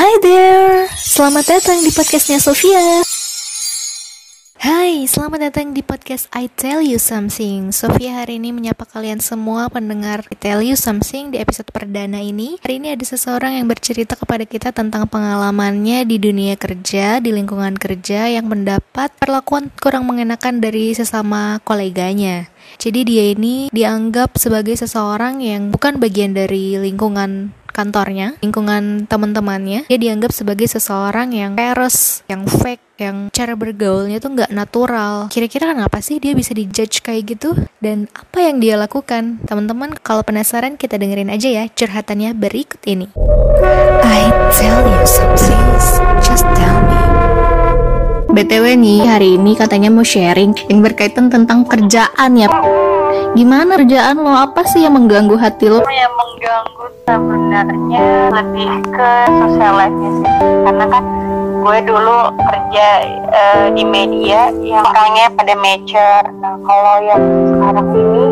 Hi there, selamat datang di podcastnya Sofia. Hai, selamat datang di podcast I Tell You Something. Sofia hari ini menyapa kalian semua pendengar I Tell You Something di episode perdana ini. Hari ini ada seseorang yang bercerita kepada kita tentang pengalamannya di dunia kerja, di lingkungan kerja yang mendapat perlakuan kurang mengenakan dari sesama koleganya. Jadi dia ini dianggap sebagai seseorang yang bukan bagian dari lingkungan kantornya, lingkungan teman-temannya, dia dianggap sebagai seseorang yang peres, yang fake, yang cara bergaulnya tuh nggak natural. Kira-kira kenapa sih dia bisa dijudge kayak gitu? Dan apa yang dia lakukan? Teman-teman, kalau penasaran kita dengerin aja ya curhatannya berikut ini. I tell you something, just tell me. BTW nih, hari ini katanya mau sharing yang berkaitan tentang kerjaan ya. Gimana kerjaan lo? Apa sih yang mengganggu hati lo? yang mengganggu sebenarnya lebih ke social life-nya sih karena kan gue dulu kerja eh, di media yang orangnya pada mature nah kalau yang sekarang ini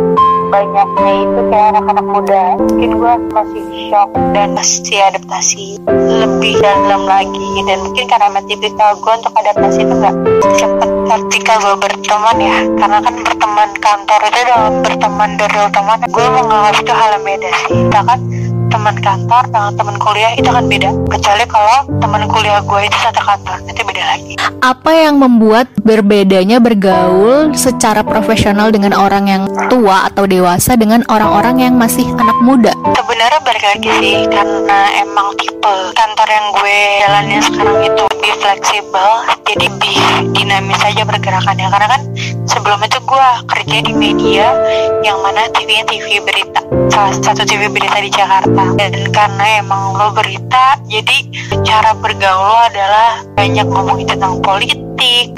banyaknya itu kayak anak-anak muda. Mungkin gue masih shock dan masih adaptasi lebih dalam lagi. Dan mungkin karena tipikal gue untuk adaptasi itu nggak cepet ketika gue berteman ya karena kan berteman kantor itu dalam berteman dari teman gue menganggap itu hal yang beda sih. Kita kan teman kantor dengan teman kuliah itu kan beda. Kecuali kalau teman kuliah gue itu satu kantor itu beda lagi. Apa yang membuat berbedanya bergaul secara profesional dengan orang yang tua atau dewasa dengan orang-orang yang masih anak muda? sebenarnya balik lagi sih karena emang tipe kantor yang gue jalanin sekarang itu lebih fleksibel jadi lebih dinamis aja pergerakannya. Karena kan sebelum itu gue kerja di media yang mana TV-nya TV berita salah satu TV berita di Jakarta dan karena emang lo berita jadi cara bergaul lo adalah banyak ngomongin tentang politik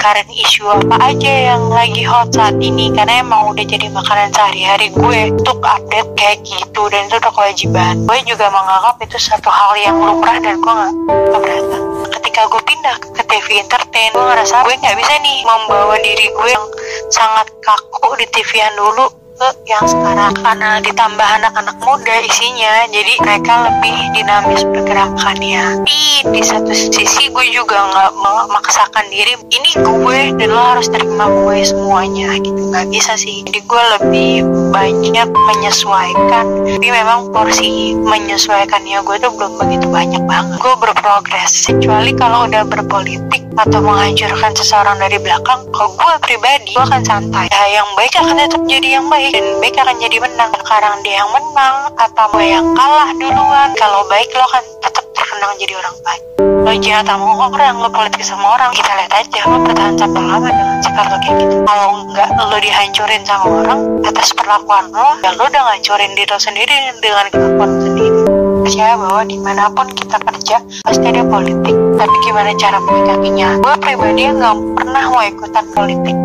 current issue apa aja yang lagi hot saat ini. Karena emang udah jadi makanan sehari-hari gue untuk update kayak gitu dan itu udah kewajiban. Gue juga menganggap itu satu hal yang lumrah dan gue gak keberatan. Ketika gue pindah ke TV entertain gue ngerasa gue nggak bisa nih membawa diri gue yang sangat kaku di TV yang dulu ke yang sekarang karena ditambah anak-anak muda isinya jadi mereka lebih dinamis pergerakannya. Tapi di satu sisi gue juga nggak memaksakan diri ini gue dan lo harus terima gue semuanya gitu. Nggak bisa sih. Jadi gue lebih banyak menyesuaikan. Tapi memang porsi menyesuaikannya gue tuh belum begitu banyak banget. Gue berprogres kecuali kalau udah berpolitik atau menghancurkan seseorang dari belakang kalau gue pribadi gue akan santai. Ya yang baik akan tetap jadi yang baik dan baik akan jadi menang. Sekarang dia yang menang atau gue yang kalah duluan. Kalau baik lo akan tetap terkenang jadi orang baik. Lo jahat sama orang lo politik sama orang. Kita lihat aja lo bertahan sampai lama dengan sikap lo kayak gitu. Kalau enggak lo dihancurin sama orang atas perlakuan lo ya lo udah ngancurin diri lo sendiri dengan kelakuan sendiri. Percaya bahwa di mana pun kita kerja pasti ada politik. Tapi gimana cara menyikapinya? Gue pribadi nggak pernah mau ikutan politik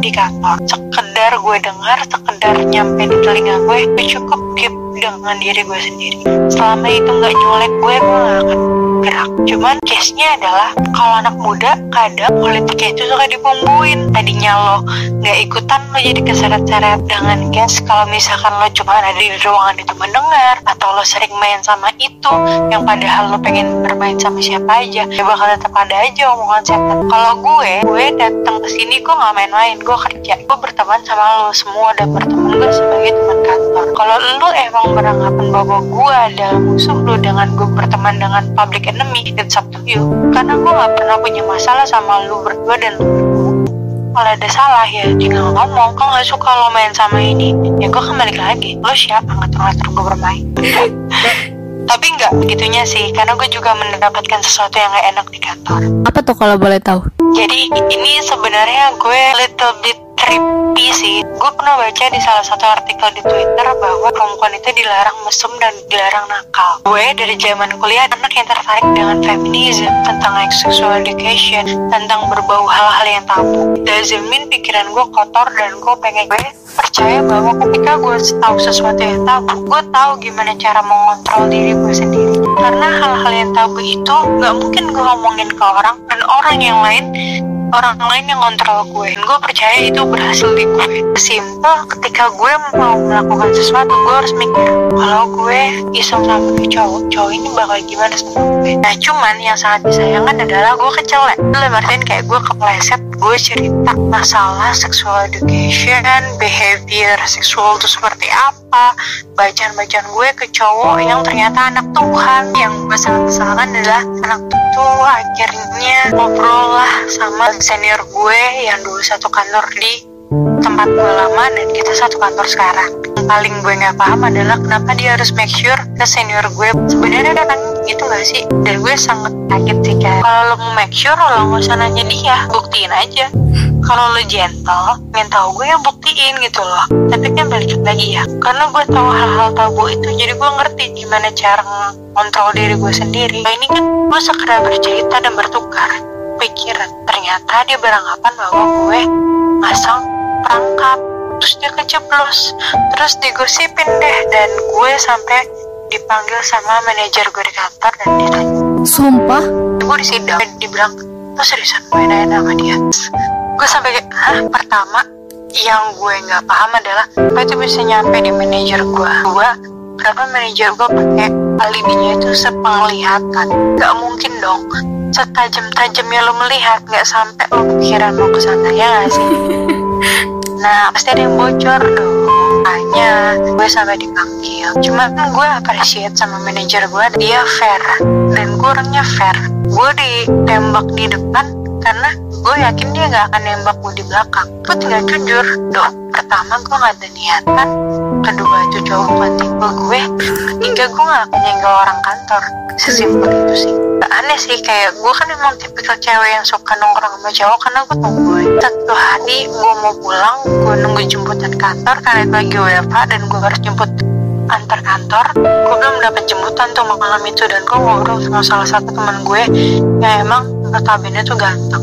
di kantor. Sekedar gue dengar sekedar nyampe di telinga gue gue cukup keep dengan diri gue sendiri. Selama itu nggak nyolek gue gue gak akan gerak. Cuman case nya adalah kalau anak muda kadang politiknya itu suka dibumbuin tadinya lo nggak ikutan lo jadi keseret-seret dengan case. Kalau misalkan lo cuma ada di ruangan itu mendengar atau lo sering main sama itu yang padahal lo pengen bermain sama siapa aja ya bakal tetap ada aja omongan setan kalau gue gue datang ke sini gue nggak main-main gue kerja. Gue berteman sama lo semua dan berteman gue sebagai teman kantor. Kalau lo emang beranggapan bahwa gue adalah musuh lo dengan gue berteman dengan public enemy it's up to karena gue nggak pernah punya masalah sama lo berdua dan lo kalau ada salah ya tinggal ngomong. Kau nggak suka lo main sama ini. Ya gue kembali lagi. Lo siapa? Ngatur-ngatur gue bermain tapi nggak begitunya sih karena gue juga mendapatkan sesuatu yang gak enak di kantor. Apa tuh kalau boleh tahu? jadi ini sebenarnya gue little bit trippy sih. Gue pernah baca di salah satu artikel di twitter bahwa perempuan itu dilarang mesum dan dilarang nakal. Gue dari zaman kuliah anak yang tertarik dengan feminism tentang sexual education tentang berbau hal-hal yang tabu. Doesn't mean pikiran gue kotor dan gue pengen gue percaya bahwa ketika gue tahu sesuatu yang tabu gue tahu gimana cara mengontrol diri gue sendiri. Karena hal-hal yang tabu itu nggak mungkin gue ngomongin ke orang dan orang yang lain orang lain yang ngontrol gue. Dan gue percaya itu berhasil di gue simple ketika gue mau melakukan sesuatu gue harus mikir kalau gue iseng sama cowok cowok ini bakal gimana gue nah cuman yang sangat disayangkan adalah gue kecelek dalam artian kayak gue kepleset gue cerita masalah sexual education behavior seksual itu seperti apa bacaan-bacaan gue ke cowok yang ternyata anak Tuhan. Yang gue sangat kesalkan adalah anak itu akhirnya ngobrol lah sama senior gue yang dulu satu kantor di tempat gue lama dan kita satu kantor sekarang paling gue nggak paham adalah kenapa dia harus make sure ke senior gue. Sebenarnya kan gitu gak sih? Dan gue sangat kaget sih kayak kalau lo mau make sure lo nggak usah nanya dia. Buktiin aja. Kalau lo gentle pengen tahu gue yang buktiin gitu loh. Tapi kan balik lagi ya karena gue tahu hal-hal tabu itu jadi gue ngerti gimana cara kontrol diri gue sendiri. Nah, ini kan gue sekedar bercerita dan bertukar pikiran. Ternyata dia beranggapan bahwa gue masang perangkap terus dia keceplos. Terus digosipin deh dan gue sampai dipanggil sama manajer gue di kantor dan ditanya sumpah? Gue di sidang dibilang lo seriusan gue nanya sama dia? Gue sampai kayak Hah? pertama yang gue nggak paham adalah apa itu bisa nyampe di manajer gue? Gue kenapa manajer gue pakai alibinya itu sepenglihatan? Gak mungkin dong. Setajam-tajamnya lo melihat nggak sampai lo pikiran lo ke sana ya gak sih nah pasti ada yang bocor dong. Hanya gue sampai dipanggil. Cuma gue appreciate sama manajer gue dia fair. Dan gue orangnya fair. Gue ditembak di depan karena gue yakin dia gak akan nembak gue di belakang. Gue tinggal jujur dong. Pertama gue gak ada niatan. Kedua itu cowok bukan gue ketiga gue gak akan nyenggol orang kantor. Sesimpel itu sih aneh sih kayak gue kan emang tipikal cewek yang suka nongkrong sama cowok karena gue tungguin satu hari gue mau pulang gue nunggu jemputan kantor karena itu lagi WFH dan gue harus jemput antar kantor. Gue belum dapat jemputan tuh malam itu dan gue ngobrol sama salah satu teman gue yang emang notabene tuh ganteng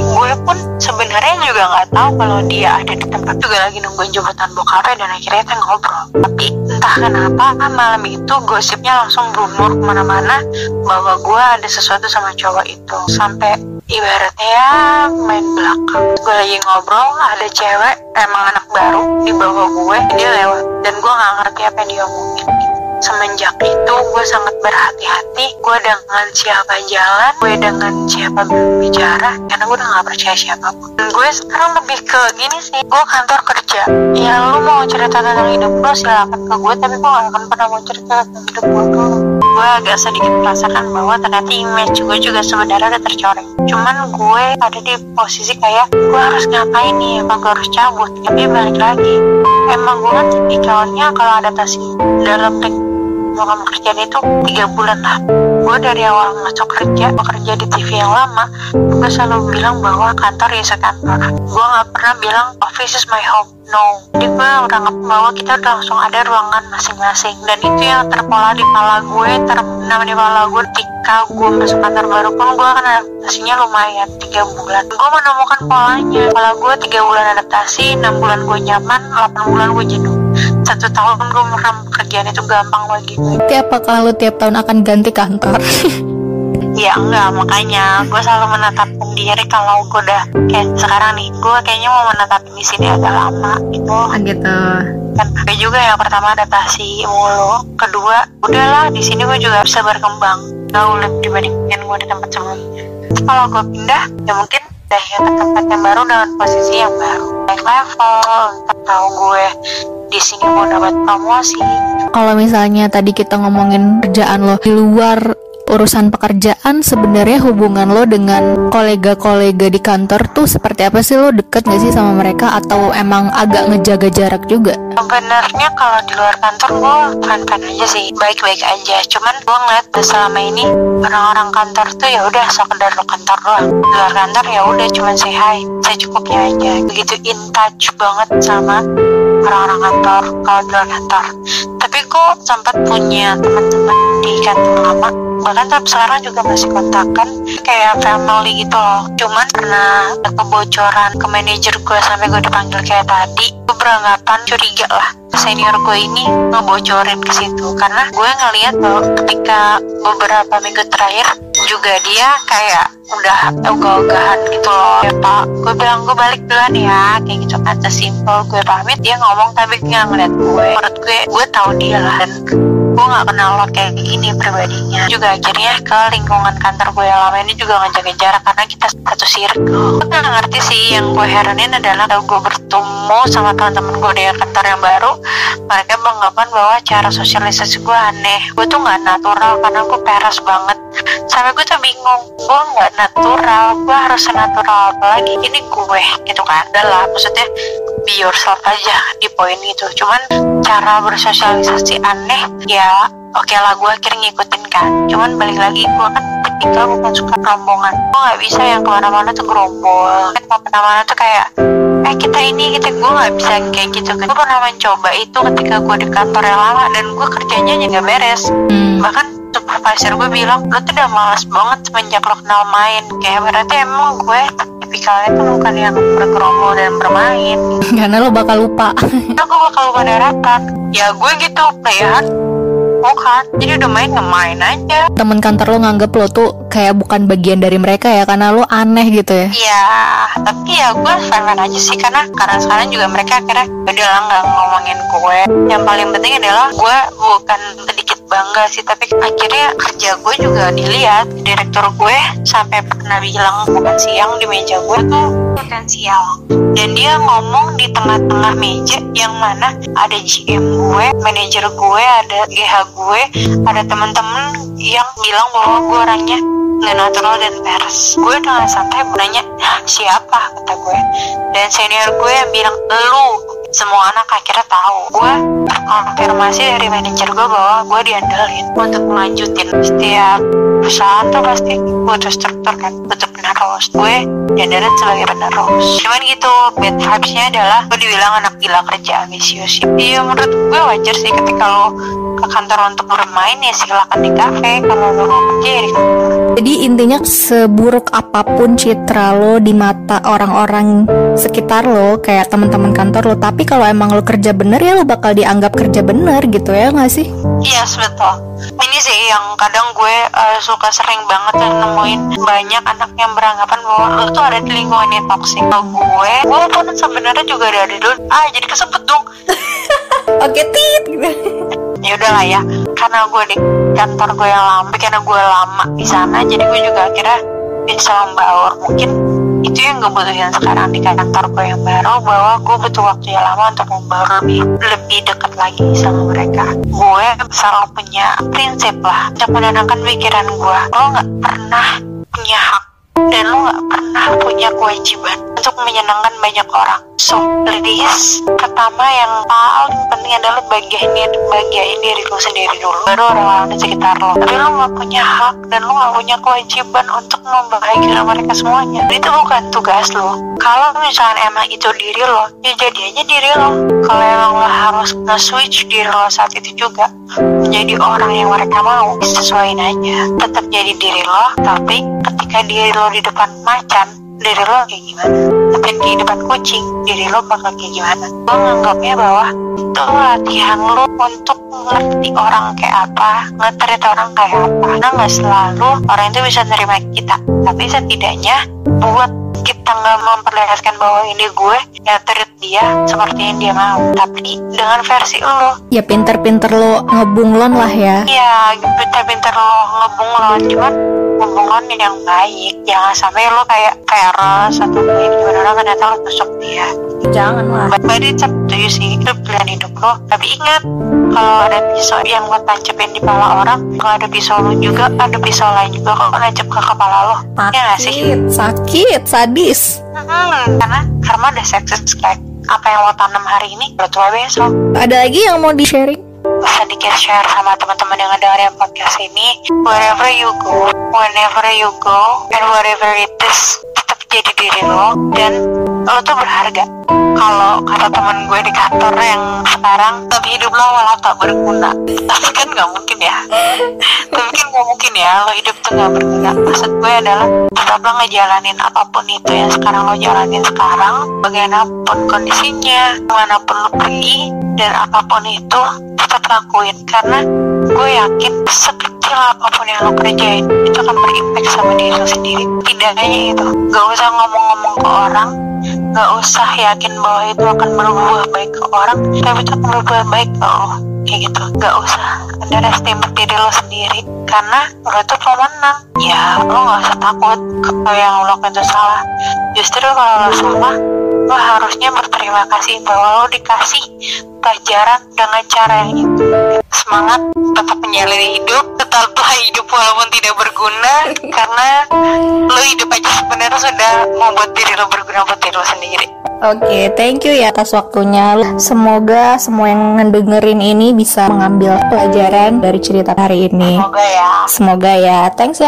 gue pun sebenarnya juga nggak tahu kalau dia ada di tempat juga lagi nungguin jemputan bokapnya dan akhirnya kita ngobrol. Tapi entah kenapa malam itu gosipnya langsung berumur ke mana-mana bahwa gue ada sesuatu sama cowok itu. Sampai ibaratnya ya main belakang. Gue lagi ngobrol ada cewek emang anak baru di bawah gue dia lewat. Dan gue nggak ngerti apa yang dia omongin semenjak itu gue sangat berhati-hati. Gue dengan siapa jalan gue dengan siapa berbicara karena gue udah gak percaya siapa pun. Dan gue sekarang lebih ke gini sih gue kantor kerja. Ya lu mau cerita tentang hidup lo silakan ke gue tapi gue gak akan pernah mau cerita tentang hidup gue dulu. Gue agak sedikit merasakan bahwa ternyata image gue juga sebenarnya udah tercoreng. Cuman gue ada di posisi kayak gue harus ngapain nih apa gue harus cabut? Tapi balik lagi emang gue kan tipikalnya kalau adaptasi dalam program kerjaan itu tiga bulan lah. Gue dari awal masuk kerja bekerja di TV yang lama gue selalu bilang bahwa kantor ya sekantor gue nggak pernah bilang office is my home. No. Jadi gue nggak bahwa kita udah langsung ada ruangan masing-masing. Dan itu yang terpola di kepala gue terbenam di kepala gue ketika gue masuk kantor baru pun gue kan adaptasinya lumayan tiga bulan. Gue menemukan polanya. Kepala gue tiga bulan adaptasi enam bulan gue nyaman delapan bulan gue jenuh satu tahun gue meram pekerjaan itu gampang lagi. Tapi apakah lo tiap tahun akan ganti kantor? ya enggak makanya. Gue selalu menetapkan diri kalau gue udah kayak sekarang nih gue kayaknya mau menetapin di sini agak lama gitu. Oh gitu. Kan tapi juga yang pertama adaptasi mulu. Kedua udahlah di sini gue juga bisa berkembang. Jauh lebih dibandingkan gue di tempat sebelumnya. Kalau gue pindah ya mungkin udah ya ke tempat yang baru dengan posisi yang baru naik level tahu gue di sini mau dapat promosi. Kalau misalnya tadi kita ngomongin kerjaan lo di luar urusan pekerjaan sebenarnya hubungan lo dengan kolega-kolega di kantor tuh seperti apa sih lo deket gak sih sama mereka atau emang agak ngejaga jarak juga? Sebenarnya kalau di luar kantor gue fan-fan aja sih, baik-baik aja. Cuman gue ngeliat selama ini orang-orang kantor tuh ya udah sekedar lo kantor doang. Di luar kantor ya udah cuman say hi, saya cukupnya aja. Begitu in touch banget sama orang-orang kantor kalau di luar kantor. Tapi kok sempat punya teman-teman di kantor lama bahkan sampai sekarang juga masih kontakan kayak family gitu loh. Cuman karena kebocoran ke manajer gue sampai gue dipanggil kayak tadi gue beranggapan curiga lah senior gue ini ngebocorin ke situ. Karena gue ngeliat bahwa ketika beberapa minggu terakhir juga dia kayak udah ogah-ogahan gitu loh. Ya pak gue bilang gue balik duluan ya kayak gitu kan. Sesimpel gue pamit dia ngomong tapi nggak ngeliat gue. Menurut gue gue tahu dia lah. Dan gue nggak kenal lo kayak gini pribadinya. Juga akhirnya ke lingkungan kantor gue yang lama ini juga ngejaga jarak karena kita satu circle. Gue gak ngerti sih yang gue heranin adalah kalau gue bertemu sama teman-teman gue di kantor yang baru mereka beranggapan bahwa cara sosialisasi gue aneh. Gue tuh nggak natural karena gue peras banget. Sampai gue tuh bingung gue nggak natural gue harus natural apalagi ini gue gitu kan? Adalah maksudnya be yourself aja di poin itu. Cuman cara bersosialisasi aneh ya oke okay lah gue akhirnya ngikutin kan. Cuman balik lagi gue kan ketika bukan suka rombongan gue nggak bisa yang ke mana-mana tuh gerombol. Kan ke mana-mana tuh kayak eh kita ini kita gue nggak bisa kayak gitu gue pernah mencoba itu ketika gue di kantor yang lama dan gue kerjanya juga beres. Hmm. bahkan supervisor gue bilang lo tuh udah malas banget semenjak lo kenal main. Kayak berarti emang gue tipikalnya tuh bukan yang bergerombol dan bermain. Karena lo bakal lupa. Aku bakal lupa daratan ya gue gitu player. Bukan. Jadi udah main ngemain aja. Temen kantor lo nganggep lo tuh kayak bukan bagian dari mereka ya karena lo aneh gitu ya. Iya tapi ya gue fine aja sih karena karena sekarang juga mereka akhirnya udah lah nggak ngomongin gue. Yang paling penting adalah gue bukan sedikit bangga sih tapi akhirnya kerja gue juga dilihat direktur gue sampai pernah bilang bukan siang di meja gue tuh potensial. Dan dia ngomong di tengah-tengah meja yang mana ada GM gue, manajer gue, ada GH gue, ada temen-temen yang bilang bahwa gue orangnya nggak natural dan pers. Gue dengan santai nanya siapa? kata gue. Dan senior gue yang bilang lu semua anak akhirnya tahu. Gue konfirmasi dari manajer gue bahwa gue diandelin untuk melanjutin setiap perusahaan tuh pasti butuh struktur kan butuh penerus gue diandelin sebagai penerus cuman gitu bad vibesnya adalah gue dibilang anak gila kerja ambisius. Iya menurut gue wajar sih ketika lo ke kantor untuk bermain ya silakan di kafe. Kalau lo kerja ya di kantor. Jadi intinya seburuk apa pun citra lo di mata orang-orang sekitar lo kayak teman-teman kantor lo. Tapi kalau emang lo kerja bener ya lo bakal dianggap kerja bener gitu ya nggak sih? Iya yes, betul. Ini sih yang kadang gue uh, suka sering banget nemuin banyak anak yang beranggapan bahwa lo tuh ada di lingkungan yang toksik kalau gue walaupun sebenarnya juga ada di dulu ah jadi kesebut dong. Oke tit gitu. Ya udahlah ya. Karena gue di kantor gue yang lama karena gue lama di sana jadi gue juga akhirnya bisa membaur. Mungkin itu yang gue butuhin sekarang di kantor gue yang baru bahwa gue butuh waktu yang lama untuk membaur lebih lebih dekat lagi sama mereka. Gue selalu punya prinsip lah untuk menenangkan pikiran gue. Lo nggak pernah punya hak dan lo gak pernah punya kewajiban untuk menyenangkan banyak orang. So, please, pertama yang paling penting adalah bagian bagian diri lo sendiri dulu, baru orang-orang di sekitar lo. Tapi lo gak punya hak dan lo gak punya kewajiban untuk membahagiakan mereka semuanya. Itu bukan tugas lo. Kalau misalnya emang itu diri lo, ya jadi aja diri lo. Kalau emang lo harus nge-switch diri lo saat itu juga menjadi orang yang mereka mau, sesuaiin aja. Tetap jadi diri lo, tapi ketika diri lo di depan macan diri lo kayak gimana? Tapi di depan kucing diri lo bakal kayak gimana? Lo nganggapnya bahwa itu latihan lo untuk ngerti orang kayak apa ngetrit orang kayak apa. Karena nggak selalu orang itu bisa nerima kita. Tapi setidaknya buat kita nggak memperlihatkan bahwa ini gue ya treat dia seperti yang dia mau. Tapi dengan versi lo. Ya pinter-pinter lo ngebunglon lah ya. Iya pinter-pinter lo ngebunglon. Cuman hubungan yang baik. Jangan sampai lo kayak peres atau kayak gimana. Ternyata lo tusuk dia. Jangan lah but it's up to you sih itu pilihan hidup lo? Tapi ingat kalau ada pisau yang lo tancepin di kepala orang kalau ada pisau lo juga ada pisau lain juga kalau nancep ke kepala lo. Sakit ya gak sih? sakit sadis. Hmm, karena karma udah seksis kayak apa yang lo tanam hari ini lo tua besok. Ada lagi yang mau di sharing sedikit share sama teman-teman yang dengerin podcast ini. Wherever you go whenever you go and whatever it is tetap jadi diri lo dan lo tuh berharga. Kalau kata teman gue di kantor yang sekarang tapi hidup lo malah tak berguna. Tapi kan nggak mungkin ya. Tapi kan nggak mungkin ya lo hidup tuh nggak berguna. Maksud gue adalah tetap lo ngejalanin apa pun itu yang sekarang lo jalanin sekarang bagaimanapun kondisinya mana pun lo pergi dan apa pun itu tetap lakuin karena gue yakin sekecil apa pun yang lo kerjain itu akan berimpact sama diri lo sendiri. Tidak hanya itu gak usah ngomong-ngomong ke orang gak usah yakin bahwa itu akan berubah baik ke orang tapi itu akan berubah baik ke lo. Kayak gitu. Gak usah underestimate diri lo sendiri. Karena lo tuh pemenang. Ya lo gak usah takut kalau yang lo itu salah. Justru kalau lo salah lo harusnya berterima kasih bahwa lo dikasih pelajaran dengan cara yang itu semangat tetap menjalani hidup tetaplah hidup walaupun tidak berguna karena lo hidup aja sebenarnya sudah membuat diri lo berguna buat diri lo sendiri Oke, thank you ya atas waktunya. Semoga semua yang ngedengerin ini bisa mengambil pelajaran dari cerita hari ini. semoga ya Semoga ya. Thanks ya